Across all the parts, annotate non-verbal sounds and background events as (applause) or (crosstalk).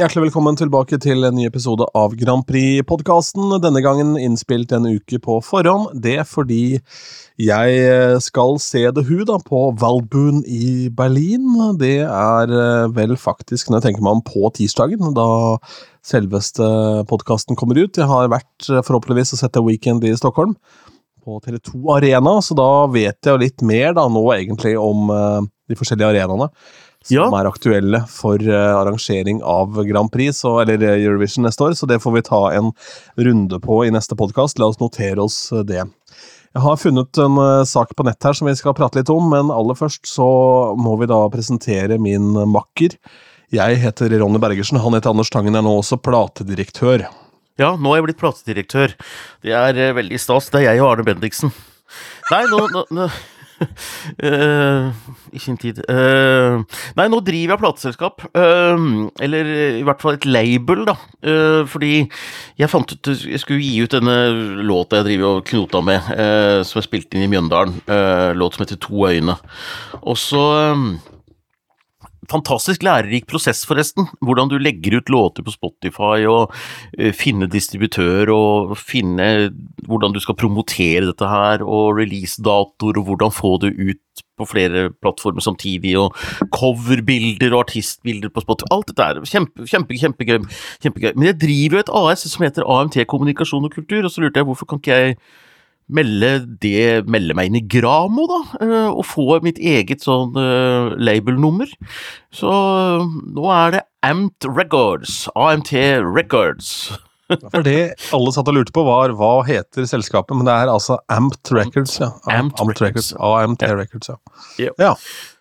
Hjertelig velkommen tilbake til en ny episode av Grand Prix-podkasten. Denne gangen innspilt en uke på forhånd. Det fordi jeg skal se The Who da, på Valbuen i Berlin. Det er eh, vel faktisk, når jeg tenker meg om, på tirsdagen, da selveste podkasten kommer ut. Jeg har vært eh, forhåpentligvis og sett The Weekend i Stockholm på Tele2 Arena, så da vet jeg jo litt mer da nå egentlig om de forskjellige arenaene som Ja. er aktuelle for uh, arrangering av Grand Prix, så, eller uh, Eurovision neste år, så det får vi ta en runde på i neste podkast. La oss notere oss uh, det. Jeg har funnet en sak på nett her som vi skal prate litt om, men aller først så må vi da presentere min makker. Jeg heter Ronny Bergersen, han heter Anders Tangen, er nå også platedirektør. Ja, nå er jeg blitt platedirektør. Det er eh, veldig stas. Det er jeg og Arne Bendiksen. Nei, nå, nå, nå (laughs) eh, I sin tid. Uh, nei, nå driver jeg plateselskap. Uh, eller i hvert fall et label, da. Fordi jeg fant ut Jeg skulle gi ut denne låta jeg driver og knota med, som jeg spilte inn i Mjøndalen. Uh, låt som heter To øyne. Og så eh, Fantastisk lærerik prosess, forresten. Hvordan du legger ut låter på Spotify, og eh, finne distributør, og finne hvordan du skal promotere dette her, og releasedatoer, og hvordan få det ut på flere plattformer samtidig, og coverbilder og artistbilder på Spotify. Alt dette er kjempe, kjempe, kjempegøy, kjempegøy. Men jeg driver jo et AS som heter AMT Kommunikasjon og kultur, og så lurte jeg hvorfor kan ikke jeg melde det, melde meg inn i Gramo, da, eh, og få mitt eget sånn uh, labelnummer. Så eh, nå er det AMT Records. AMT Records. For det alle satt og lurte på, var hva heter selskapet, men det er altså Amt Records. ja. Am- Amt Amt Records. AMT Records, ja. Ja.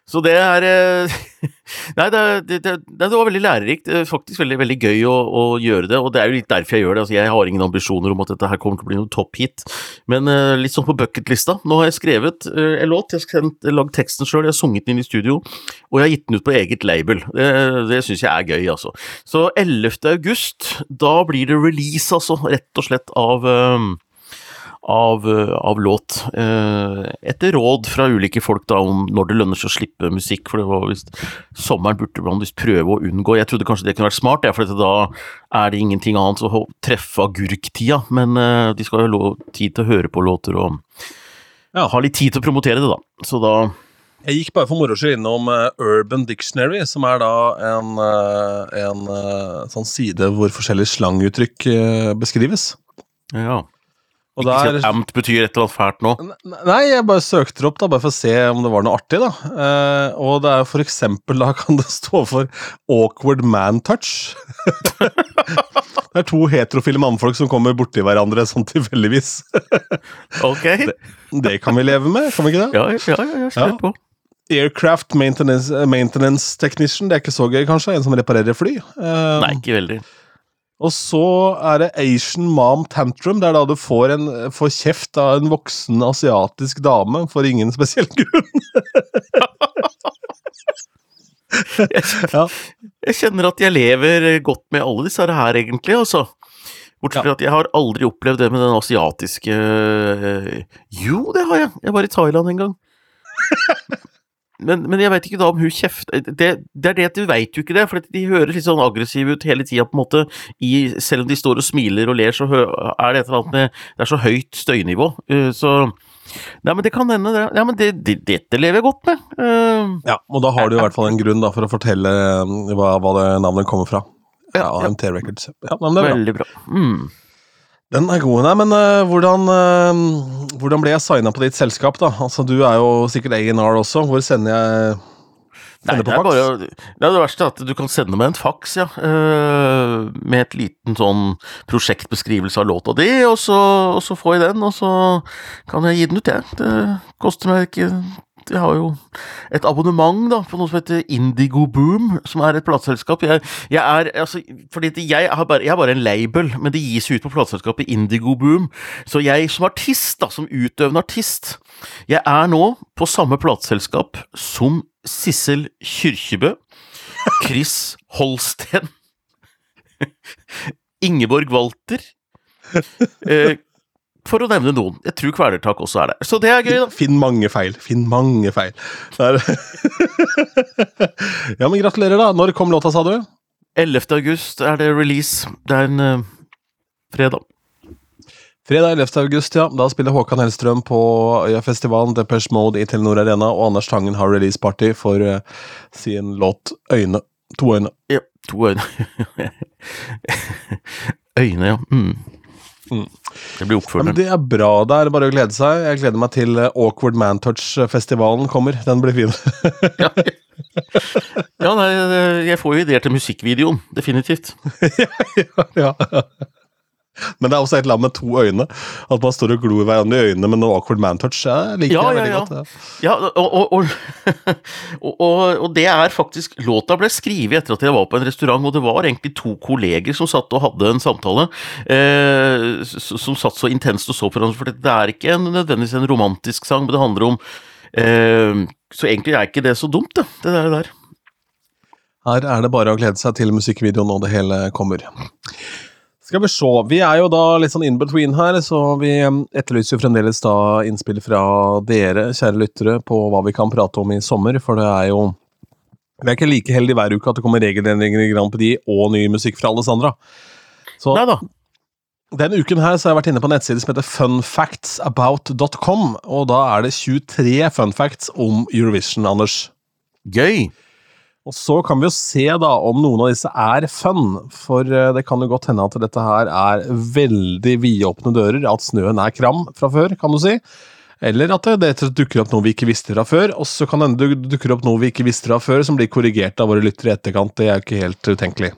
Så det er eh, (laughs) Nei, det, det, det, det var veldig lærerikt. Er Faktisk veldig veldig gøy å, å gjøre det, og det er jo litt derfor jeg gjør det. Altså, jeg har ingen ambisjoner om at dette her kommer til å bli noe topphit, men uh, litt sånn på bucketlista. Nå har jeg skrevet uh, en låt, jeg har lagd teksten sjøl, jeg har sunget den inn i studio, og jeg har gitt den ut på eget label. Det, det syns jeg er gøy, altså. Så 11. august, da blir det release, altså, rett og slett av eh, av, eh, av låt. Eh, etter råd fra ulike folk da om når det lønner seg å slippe musikk, for det var visst Sommeren burde man visst prøve å unngå. Jeg trodde kanskje det kunne vært smart, ja, for da er det ingenting annet å treffe agurktida, men eh, de skal jo ha tid til å høre på låter og Ja. ha litt tid til å promotere det, da. Så da Jeg gikk bare for moro skyld innom Urban Dictionary, som er da en, en sånn side hvor forskjellige slanguttrykk beskrives. ja. Og Ikke der at amt betyr et eller annet fælt nå. Nei, jeg bare søkte det opp da, bare for å se om det var noe artig. da. Eh, og det er for eksempel, da (laughs) kan det stå for awkward man touch. (laughs) det er to heterofile mannfolk som kommer borti hverandre sånn tilfeldigvis. (laughs) Ok. det kan vi leve med, kan vi ikke det? Ja, ja, ja, ja Ja. på. Aircraft maintenance, maintenance technician, det er ikke så gøy, kanskje? En som reparerer fly? Eh, Nei, ikke veldig. Og så er det Asian mom tantrum. Det er da du får, en, får kjeft av en voksen asiatisk dame for ingen spesiell (laughs) grunn. Ja. Jeg kjenner at jeg lever godt med alle disse her, egentlig, altså. Bortsett fra at jeg har aldri opplevd det med den asiatiske eh, Jo, det har jeg. Jeg var i Thailand en gang. (laughs) Men, men jeg veit ikke da om hun kjefter det, det er det at du veit jo ikke det, for de høres litt sånn aggressive ut hele tida, på en måte. I, selv om de står og smiler og ler, så er det et eller annet med Det er så høyt støynivå. eh, Så Nei, men det kan hende, det. Ja, men det, det, dette lever jeg godt med. Uh, Ja, og da har du i hvert fall en grunn da, for å fortelle hva, hva det navnet kommer fra. Ja, Ja. AMT Records. Ja, men det er bra. Veldig bra. Mm. Den er god. Nei, men uh, hvordan, uh, hvordan ble jeg signa på ditt selskap, da? Altså, Du er jo sikkert A&R også. Hvor sender jeg sender nei, på fax? faks? bare Det er det verste at du kan sende meg en faks, ja. Uh, med et liten sånn prosjektbeskrivelse av låta di, og så, og så får jeg den, og så kan jeg gi den ut, jeg. Det koster meg ikke Jeg har jo et abonnement da, på noe som heter Indigo Boom, som er et plateselskap. Jeg, jeg er altså Fordi jeg har bare, jeg er bare en label, men det gis ut på plateselskapet Indigo Boom. Så jeg som artist, da, som utøvende artist, jeg er nå på samme plateselskap som Sissel Kyrkjebø, Chris Holsten, (laughs) Ingeborg Walter eh, For å nevne noen. Jeg tror Kvelertak også er der. Så det er gøy, da. Finn mange feil. Finn mange feil. (laughs) Ja, men gratulerer, da. Når kom låta, sa du? 11. august er det release. Det er en uh, fredag. Fredag 11. august, ja. Da spiller Håkan Hellstrøm på Øyafestivalen Depeche Mode i Telenor Arena, og Anders Tangen har releaseparty for uh, sin låt Øyne. To øyne. Ja, to øyne. (laughs) øyne, ja. Mm. Mm. Det blir oppfølgeren. Ja, det er bra. Det er bare å glede seg. Jeg gleder meg til Awkward Mantouch-festivalen kommer. Den blir fin. (laughs) ja, ja nei, jeg får jo ideer til musikkvideoen. Definitivt. (laughs) ja, ja. (laughs) Men det er også et land med to øyne. At man står og glor hverandre i øynene med noe awkward man-touch. Jeg liker ja, det veldig ja, godt. Ja, og, (laughs) og, og, og, det er faktisk Låta ble skrevet etter at jeg var på en restaurant, og det var egentlig to kolleger som satt og hadde en samtale. Eh, som satt så intenst og så på hverandre, for det er ikke en, nødvendigvis en romantisk sang, men det handler om eh, Så egentlig er ikke det så dumt, det, det der. der. Her er det bare å glede seg til musikkvideoen når det hele kommer. Skal vi se. Vi er jo da litt sånn in between her, så vi etterlyser jo fremdeles da innspill fra dere, kjære lyttere, på hva vi kan prate om i sommer, for det er jo Vi er ikke like heldige hver uke at det kommer regelendringer i Grand Prix og ny musikk fra Alessandra. Så Neida. denne uken her så har jeg vært inne på en nettside som heter funfactsabout.com, og da er det 23 fun facts om Eurovision, Anders. Gøy! Og så kan vi jo se da om noen av disse er fun, for eh, det kan jo godt hende at dette her er veldig vidåpne dører, at snøen er kram fra før, kan du si. Eller at det dukker opp noe vi ikke visste fra før, og så kan det dukke opp noe vi ikke visste fra før, som blir korrigert av våre lyttere i etterkant. Det er jo ikke helt utenkelig.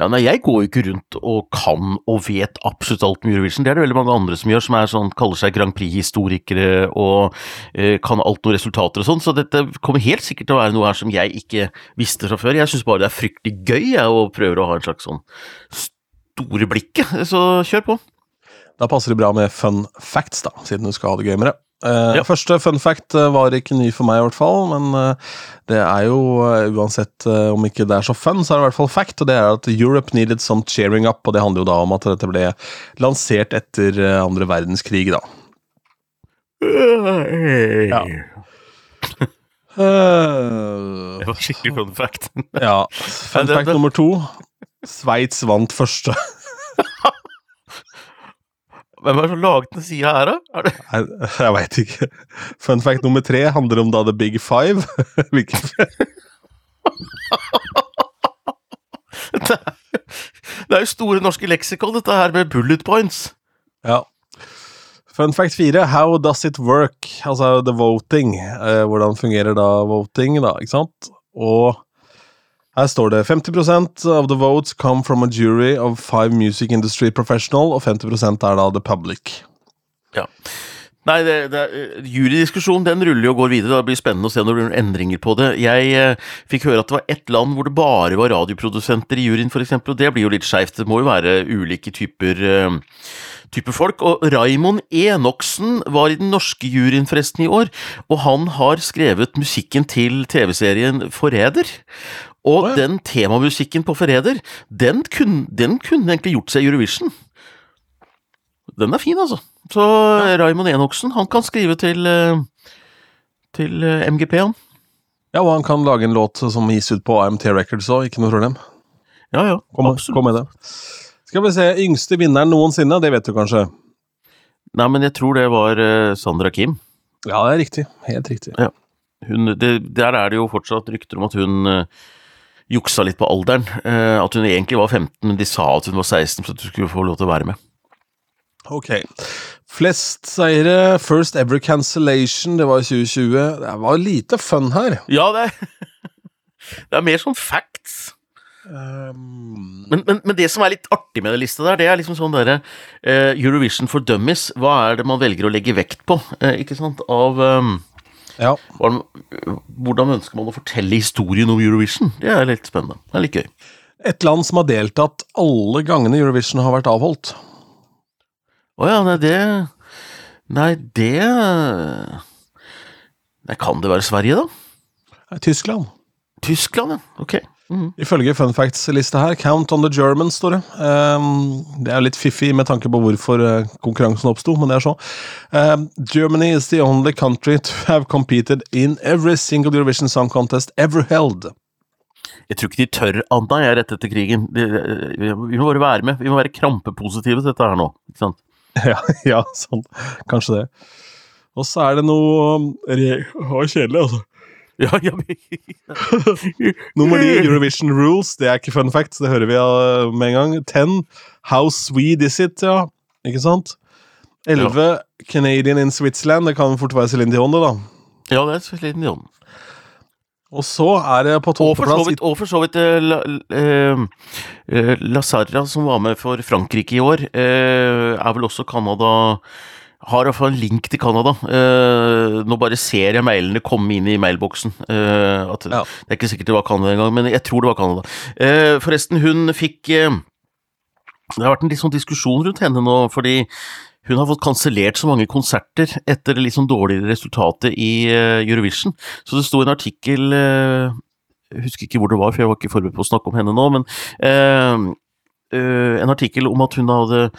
Ja, nei, Jeg går jo ikke rundt og kan og vet absolutt alt om Eurovision. Det er det veldig mange andre som gjør, som sånn, kaller seg Grand Prix-historikere og eh, kan alt om resultater og sånn. Så dette kommer helt sikkert til å være noe her som jeg ikke visste fra før. Jeg syns bare det er fryktelig gøy jeg, og prøver å ha en slags sånn store blikket. Så kjør på. Da passer det bra med fun facts, da, siden du skal ha det gøy med det. Uh, Ja. Første fun fact uh, var ikke ny for meg, i hvert fall, men uh, det er jo uh, uansett om ikke det er så fun, så er det i hvert fall fact, og det er at Europe needed some cheering up, og det handler jo da om at dette ble lansert etter andre verdenskrig, da. Ja. (laughs) Det var skikkelig fun fact. ja. Fun fact nummer to. Sveits vant første. Hvem er det som laget den sida her, da? Det Nei, jeg veit ikke. Fun fact nummer tre handler om da The Big Five. (laughs) Hvilken (laughs) Det er, det er jo Store norske leksikon, dette her med bullet points. Ja. Fun fact fire, How does it work? Altså the voting. Eh, hvordan fungerer da voting, da, ikke sant? Og her står det 50% of the votes come from a jury of five music industry professional, og 50% er da the public. Ja. Nei, det, det, er- jurydiskusjonen den ruller jo og går videre. Det blir spennende å se når det blir endringer på det. Jeg eh, fikk høre at det var ett land hvor det bare var radioprodusenter i juryen, f.eks., og det blir jo litt skeivt. Det må jo være ulike typer, eh, typer folk. Og Raimond Enoksen var i den norske juryen forresten i år, og han har skrevet musikken til TV-serien Forræder. Og oh, ja. den temamusikken på Forræder, den, den kunne egentlig gjort seg Eurovision. Den er fin, altså. Så ja. Raymond Enoksen, han kan skrive til eh, til eh, MGP, han. Ja, og han kan lage en låt som gis ut på AMT Records òg, ikke noe problem. Ja, ja, Kom, absolutt. kom med det. Skal vi se, yngste vinneren noensinne, det vet du kanskje? Nei, men jeg tror det var eh, Sandra Kim. Ja, det er riktig. Helt riktig. Hun, det, der er det jo fortsatt rykter om at hun eh, juksa litt på alderen. Eh, at hun egentlig var 15, men de sa at hun var 16 for at hun skulle få lov til å være med. Ok. Flest seire, first ever cancellation, det var i 2020. Det var lite fun her. Ja, det er, det er mer sånn facts. Um, Men, men, men det som er litt artig med den lista der, det er liksom sånn derre uh, Eurovision for dummies. Hva er det man velger å legge vekt på, uh, ikke sant? Av ehm, ja. Hvordan ønsker man å fortelle historien om Eurovision? Det er litt spennende. Det er litt gøy. Et land som har deltatt alle gangene Eurovision har vært avholdt. Å ja, nei, det Nei, det Nei, Kan det være Sverige, da? Tyskland. Tyskland, ja. Ok. Mhm. Ifølge Fun Facts-lista her, Count on the Germans, står det. Um, det er litt fiffig med tanke på hvorfor uh, konkurransen oppsto, men det er så. Um, Germany is the only country to (laughs) have competed in every single Eurovision Song Contest ever held. Jeg tror ikke de tør, Anna, jeg, rett etter krigen. De, vi må bare være med. Vi må være krampepositive til dette her nå. ikke sant? (laughs) Ja, ja sånn. Kanskje det. Og så er det noe um, Å, kjedelig, altså. (laughs) Ja, ja, (laughs) Nummer ni, Eurovision Rules. Det er ikke fun fact, det hører vi uh, med en gang. Ten, How sweet is it? Ja, ikke sant? Elleve, Canadian in Switzerland. Det kan fort være Céline Dion, det, da. ja, det er så liten Jon. Og så er det på tolvteplass og for så vidt La, La, eh, eh, La Sarra, som var med for Frankrike i år, eh, er vel også Canada Har iallfall en link til Canada. Eh, nå bare ser jeg mailene komme inn i mailboksen. Eh, at, Ja. Det er ikke sikkert det var Canada engang, men jeg tror det var Canada. Eh, forresten, hun fikk Det har vært en litt sånn diskusjon rundt henne nå, fordi hun har fått kansellert så mange konserter etter litt sånn dårligere resultatet i Eurovision. Så det sto en artikkel Jeg husker ikke hvor det var, for jeg var ikke forberedt på å snakke om henne nå, men en artikkel om at hun hadde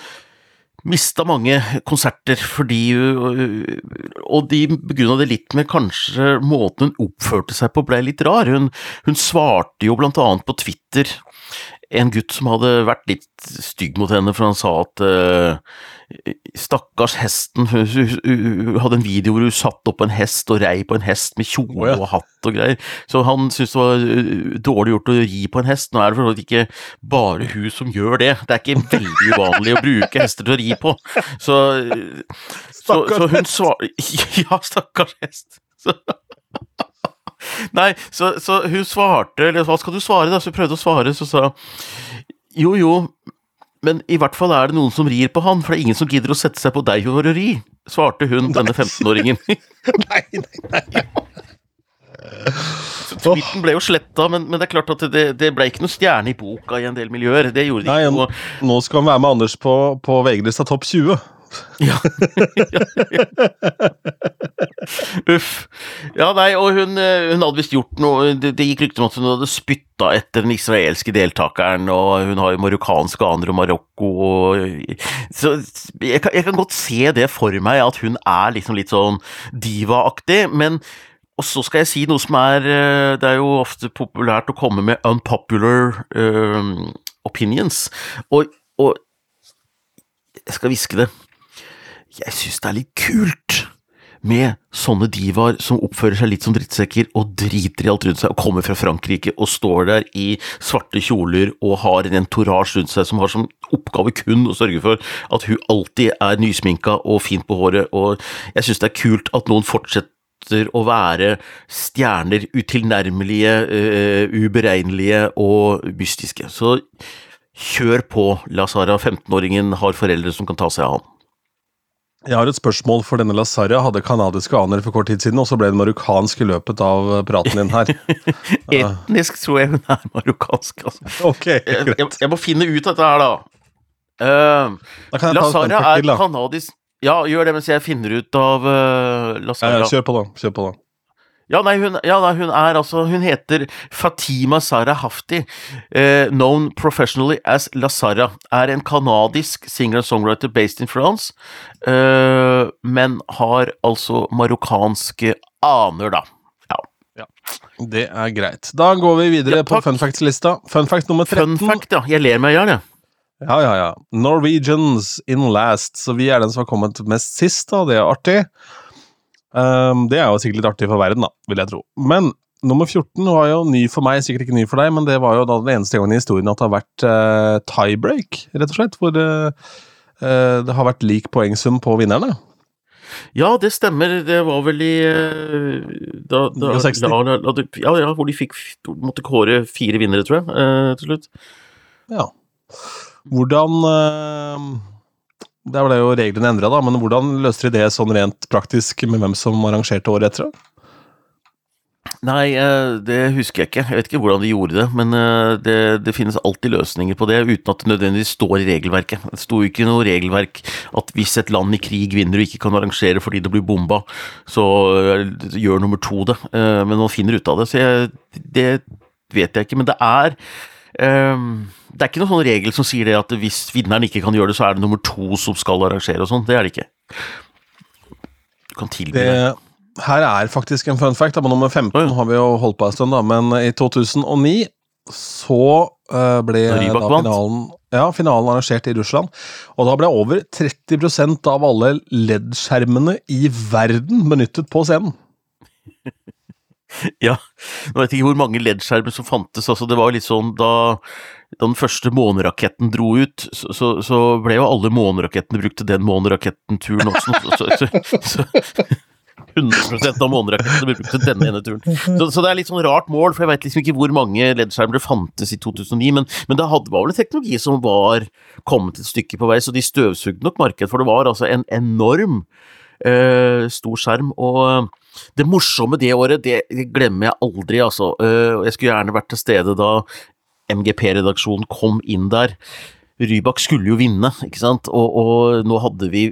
mista mange konserter fordi Og de begrunna det litt med kanskje måten hun oppførte seg på ble litt rar. Hun, hun svarte jo blant annet på Twitter en gutt som hadde vært litt stygg mot henne, for han sa at uh, Stakkars hesten. Hun, hun, hun, hadde en video hvor hun satt opp en hest og rei på en hest med kjole ja. og hatt og greier. Så han syntes det var uh, dårlig gjort å ri på en hest. Nå er det for så vidt ikke bare hun som gjør det. Det er ikke veldig uvanlig å bruke hester til å ri på. Så, uh, så, så hun svarer (laughs) Ja, stakkars hest. Så. Nei, så, så hun svarte, eller hva skal du svare, da? Så hun prøvde å svare, så sa jo, jo, men i hvert fall er det noen som rir på han, for det er ingen som gidder å sette seg på deg for å ri, svarte hun, denne 15-åringen. (laughs) Nei, nei, nei. Så Tweeten ble jo sletta, men, men det er klart at det, det ble ikke noe stjerne i boka i en del miljøer. Det gjorde det ikke. nå, noe. nå skal han være med Anders på, på VG-lista Topp 20. (laughs) ja. Uff. Ja, nei, og hun, eh, hun hadde visst gjort noe Det, det gikk rykter om at hun hadde spytta etter den israelske deltakeren, og hun har jo marokkanske aner og Marokko og Så jeg kan, jeg kan godt se det for meg, at hun er liksom litt sånn divaaktig, men og så skal jeg si noe som er eh, Det er jo ofte populært å komme med unpopular uh, opinions, og, og jeg skal hviske det. Jeg synes det er litt kult med sånne divaer som oppfører seg litt som drittsekker og driter i alt rundt seg, og kommer fra Frankrike og står der i svarte kjoler og har en entourage rundt seg som har som oppgave kun å sørge for at hun alltid er nysminka og fint på håret, og jeg synes det er kult at noen fortsetter å være stjerner, utilnærmelige, uh, uberegnelige og mystiske. Så kjør på, La Sara, 15-åringen har foreldre som kan ta seg av han. Jeg har et spørsmål for denne Lazaria. Hadde kanadiske anere for kort tid siden, og så ble hun marokkansk i løpet av praten din her. (laughs) Etnisk tror jeg hun er marokkansk, altså. (laughs) Ok, Jeg, jeg, greit. jeg må finne ut dette her, da. Uh, Da kan jeg er canadisk kanadisk Ja, gjør det mens jeg finner ut av uh, La Ja, ja, kjør på, da. Kjør på, da. Ja, nei, hun, ja, nei, hun er altså Hun heter Fatima Sara Hafti, eh, known professionally as La Sara. Er en kanadisk singer-songwriter based in France, eh, men har altså marokkanske aner, da. Ja. Det er greit. Da går vi videre Ja, på fun facts-lista. Fun fact nummer 13. Fun fact, ja. Jeg ler meg i hjel, jeg. Ja, ja, ja. Norwegians in last. Så vi er den som har kommet mest sist, da. Det er artig. Ehm, det er jo sikkert litt artig for verden, da, vil jeg tro. Men nummer 14 var jo ny for meg, sikkert ikke ny for deg, men det var jo da den eneste gangen i historien at det har vært uh, tiebreak, rett og slett. Hvor eh, det har vært lik poengsum på vinnerne. Ja, det stemmer. Det var vel i da, da, 69. la, la, la, ja, ja, hvor de fikk måtte kåre fire vinnere, tror jeg, eh, til slutt. Ja. Hvordan Der ble jo reglene endra, men hvordan løste de det sånn rent praktisk med hvem som arrangerte året etter? Nei, eh, det husker jeg ikke. Jeg vet ikke hvordan de gjorde det, men eh, det, det finnes alltid løsninger på det, uten at det nødvendigvis står i regelverket. Det sto ikke noe regelverk at hvis et land i krig vinner og ikke kan arrangere fordi det blir bomba, så eh, gjør nummer to det. Men man finner ut av det, så jeg, det vet jeg ikke. Men det er Det er ikke noen sånn regel som sier det at hvis vinneren ikke kan gjøre det, så er det nummer to som skal arrangere og sånn. Det er det ikke. Du kan tilby det. Det, her er faktisk en fun fact. Nummer 15 ja. har vi jo holdt på en stund, da, men i 2009 så eh, ble Da finalen, ja, finalen arrangert i Russland. Og da ble over 30% av alle LED-skjermene i verden benyttet på scenen. (laughs) Ja, nå vet jeg ikke hvor mange LED-skjermer som fantes, altså det var jo litt sånn da, den første måneraketten dro ut, så, så, så ble jo alle månerakettene brukt til den måneraketten-turen også, så, så, så 100 av månerakettene ble brukt til denne ene turen. Så, det er litt sånn rart mål, for jeg vet liksom ikke hvor mange LED-skjermer det fantes i 2009, men, men det hadde, var vel en teknologi som var kommet et stykke på vei, så de støvsugde nok markedet, for det var altså en enorm eh, stor skjerm, og det morsomme det året, det glemmer jeg aldri, altså. Eh, Jeg skulle gjerne vært til stede da MGP-redaksjonen kom inn der. Rybak skulle jo vinne, ikke sant, og, og nå hadde vi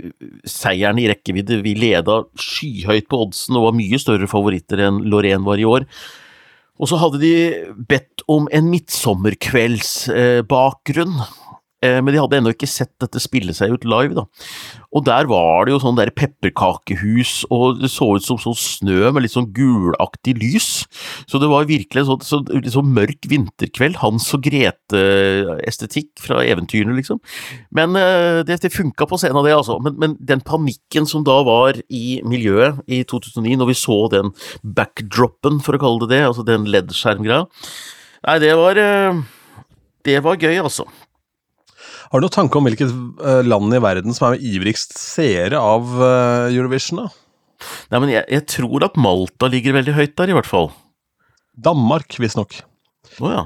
seieren i rekkevidde. Vi leda skyhøyt på oddsen og var mye større favoritter enn Lorraine var i år. Og så hadde de bedt om en midtsommerkveldsbakgrunn. Eh, men de hadde ennå ikke sett dette spille seg ut live, da. Og der var det jo sånn der pepperkakehus, og det så ut som sånn snø med litt sånn gulaktig lys. Så det var virkelig en sånn, så, litt sånn mørk vinterkveld. Hans og Grete-estetikk fra eventyrene, liksom. Men eh, det, det funka på scenen, det, altså. Men, men den panikken som da var i miljøet i 2009, når vi så den backdropen, for å kalle det det, altså den LED-skjermgreia Nei, det var eh, Det var gøy, altså. Har du noen tanke om hvilket eh, land i verden som er ivrigst seere av eh, Eurovision? da? Nei, men jeg, jeg tror at Malta ligger veldig høyt der, i hvert fall. Danmark, visstnok. Å ja.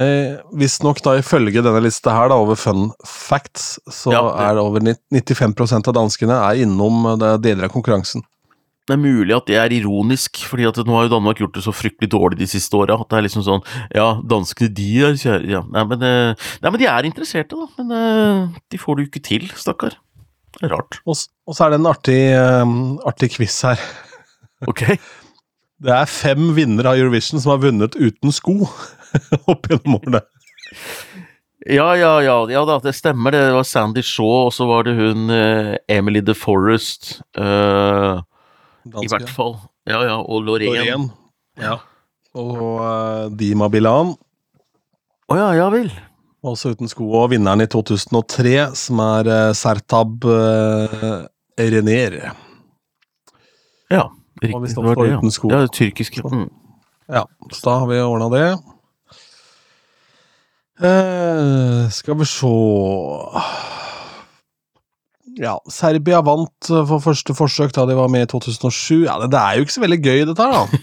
Eh, Visstnok da ifølge denne lista her, da, over fun facts, så Ja, det- er det over 95% av danskene er innom eh, deler av konkurransen. Det er mulig at det er ironisk, fordi at nå har jo Danmark gjort det så fryktelig dårlig de siste åra. At det er liksom sånn Ja, danskene de er kjære ja. nei, men, eh, nei, men de er interesserte, da. Men eh, de får det jo ikke til, stakkar. Det er rart. Og, og så er det en artig, eh, artig quiz her. Ok. (laughs) Det er fem vinnere av Eurovision som har vunnet uten sko (laughs) opp gjennom årene. Ja, ja, ja, ja da, det stemmer. Det var Sandy Shaw, og så var det hun Emily The Forest. Eh, I hvert fall. Ja, ja, og Lorén. Loreen. Ja. Og eh, Dima Bilan, Å ja, ja vel. også uten sko. Og vinneren i 2003, som er uh, Sertab uh, Erener. Ja, riktig. Det var står det, ja. uten sko. Ja, det tyrkiske. Mm. Ja, så da har vi ordna det. Uh, skal vi se Ja, Serbia vant eh, for første forsøk da de var med i 2007. Ja, det, det er jo ikke så veldig gøy, dette her, da. (laughs)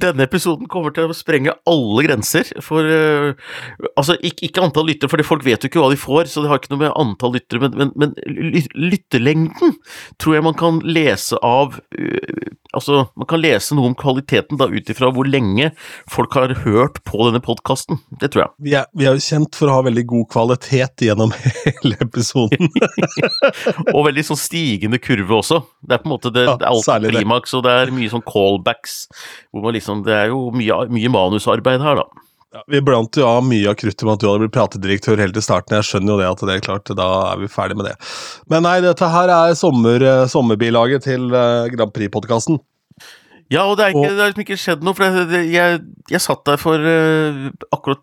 Denne episoden kommer til å sprenge alle grenser for uh, Altså, ikke, ikke antall lyttere, for folk vet jo ikke hva de får, så det har ikke noe med antall lyttere, men, men, men lytterlengden tror jeg man kan lese av uh, Altså, man kan lese noe om kvaliteten da ut ifra hvor lenge folk har hørt på denne podkasten. Det tror jeg. Vi er, vi er jo kjent for å ha veldig god kvalitet gjennom (laughs) hele episoden. (laughs) Og veldig sånn stigende kurve også. Det er på en måte det, Ja, det er alltid klimaks, og det er mye sånn callbacks. Hvor man liksom, det er jo mye, mye manusarbeid her, da. Ja, vi blant jo av mye av kruttet med at du hadde blitt platedirektør helt til starten. Jeg skjønner jo det at det er klart, da er vi ferdig med det. Men nei, dette her er sommer, eh, sommerbilaget til eh, Grand Prix-podkasten. Ja, og det er, ikke, Og- det har liksom ikke skjedd noe, for det, jeg, jeg satt der for uh, akkurat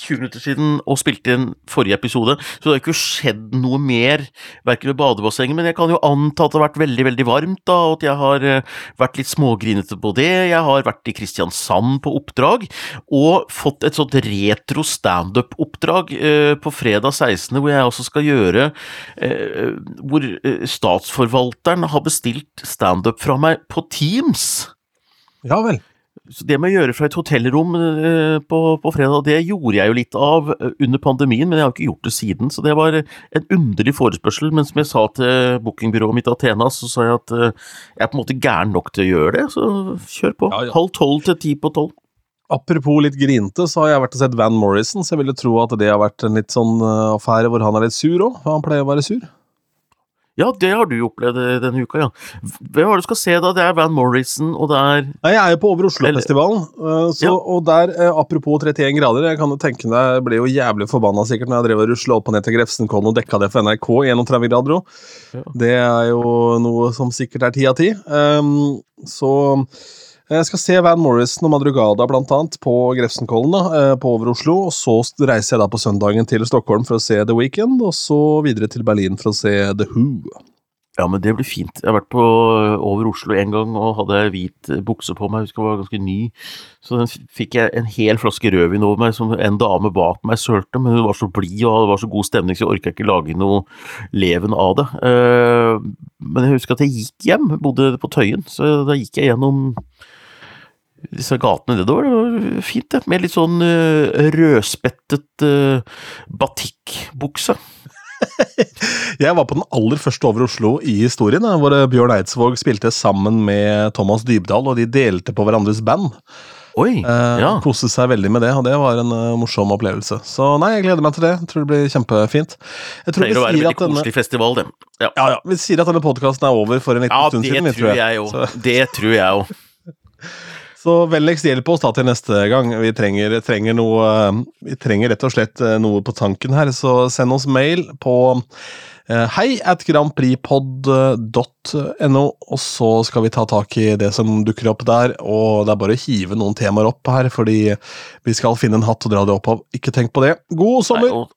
20 minutter siden og spilte inn forrige episode, så det har ikke skjedd noe mer, verken ved badebassenget, men jeg kan jo anta at det har vært veldig, veldig varmt, da, og at jeg har eh, vært litt smågrinete på det. Jeg har vært i Kristiansand på oppdrag, og fått et sånt retro standup-oppdrag eh, på fredag 16., hvor jeg også skal gjøre eh, Hvor eh, statsforvalteren har bestilt standup fra meg på Teams. Ja vel. Så det med å gjøre fra et hotellrom eh, på, på fredag, det gjorde jeg jo litt av eh, under pandemien, men jeg har ikke gjort det siden. Så det var en underlig forespørsel. Men som jeg sa til bookingbyrået mitt Athena, så sa jeg at eh, jeg er på en måte gæren nok til å gjøre det, så kjør på. Ja, ja. Halv tolv til ti på tolv. Apropos litt grinte, så har jeg vært og sett Van Morrison, så jeg ville tro at det har vært en litt sånn affære hvor han er litt sur òg. Han pleier å være sur. Ja, det har du opplevd eh, denne uka, ja. Hvem er det du skal se, da? Det er Van Morrison, og det er jeg er jo på Over Oslo-festivalen, eh, Ja. og der, eh, apropos 31 grader, jeg kan jo tenke deg, jeg ble jo jævlig forbanna sikkert når jeg drev og rusla opp og ned til Grefsenkollen og dekka det for NRK i 31 grader òg. Ja. Det er jo noe som sikkert er ti av ti. Um, så Jeg skal se Van Morrison og Madrugada blant annet på Grefsenkollen eh, på over Oslo. og Så reiser jeg da på søndagen til Stockholm for å se The Weekend, og så videre til Berlin for å se The Who. Ja, men det blir fint. Jeg har vært på øh, over Oslo en gang og hadde hvit bukse på meg, jeg husker jeg var ganske ny. Så den fikk jeg en hel flaske rødvin over meg som en dame bak meg sølte, men hun var så blid og det var så god stemning, så jeg orka ikke lage noe leven av det. Eh, Men jeg husker at jeg gikk hjem, bodde på Tøyen, så da gikk jeg gjennom disse gatene nedover. Det var fint, det. Med litt sånn øh, rødspettet øh, batikkbukse. (laughs) Jeg var på den aller første Over Oslo i historien, hvor Bjørn Eidsvåg spilte sammen med Thomas Dybdahl, og de delte på hverandres band. Oi! Eh, ja. Koste seg veldig med det, og det var en uh, morsom opplevelse. Så nei, jeg gleder meg til det. Jeg tror det blir kjempefint. Jeg tror Pleier å være veldig denne, koselig festival, det. Ja. ja, ja, vi sier at denne podkasten er over for en liten Ja, stund siden Ja, det tror jeg jo. Det tror jeg jo. Så vennligst hjelp oss da til neste gang. Vi trenger, trenger noe eh, Vi trenger rett og slett eh, noe på tanken her, så send oss mail på eh, hei at grandpripod.no, og så skal vi ta tak i det som dukker opp der. Og det er bare å hive noen temaer opp her, fordi vi skal finne en hatt og dra det opp av. Ikke tenk på det. God sommer! og,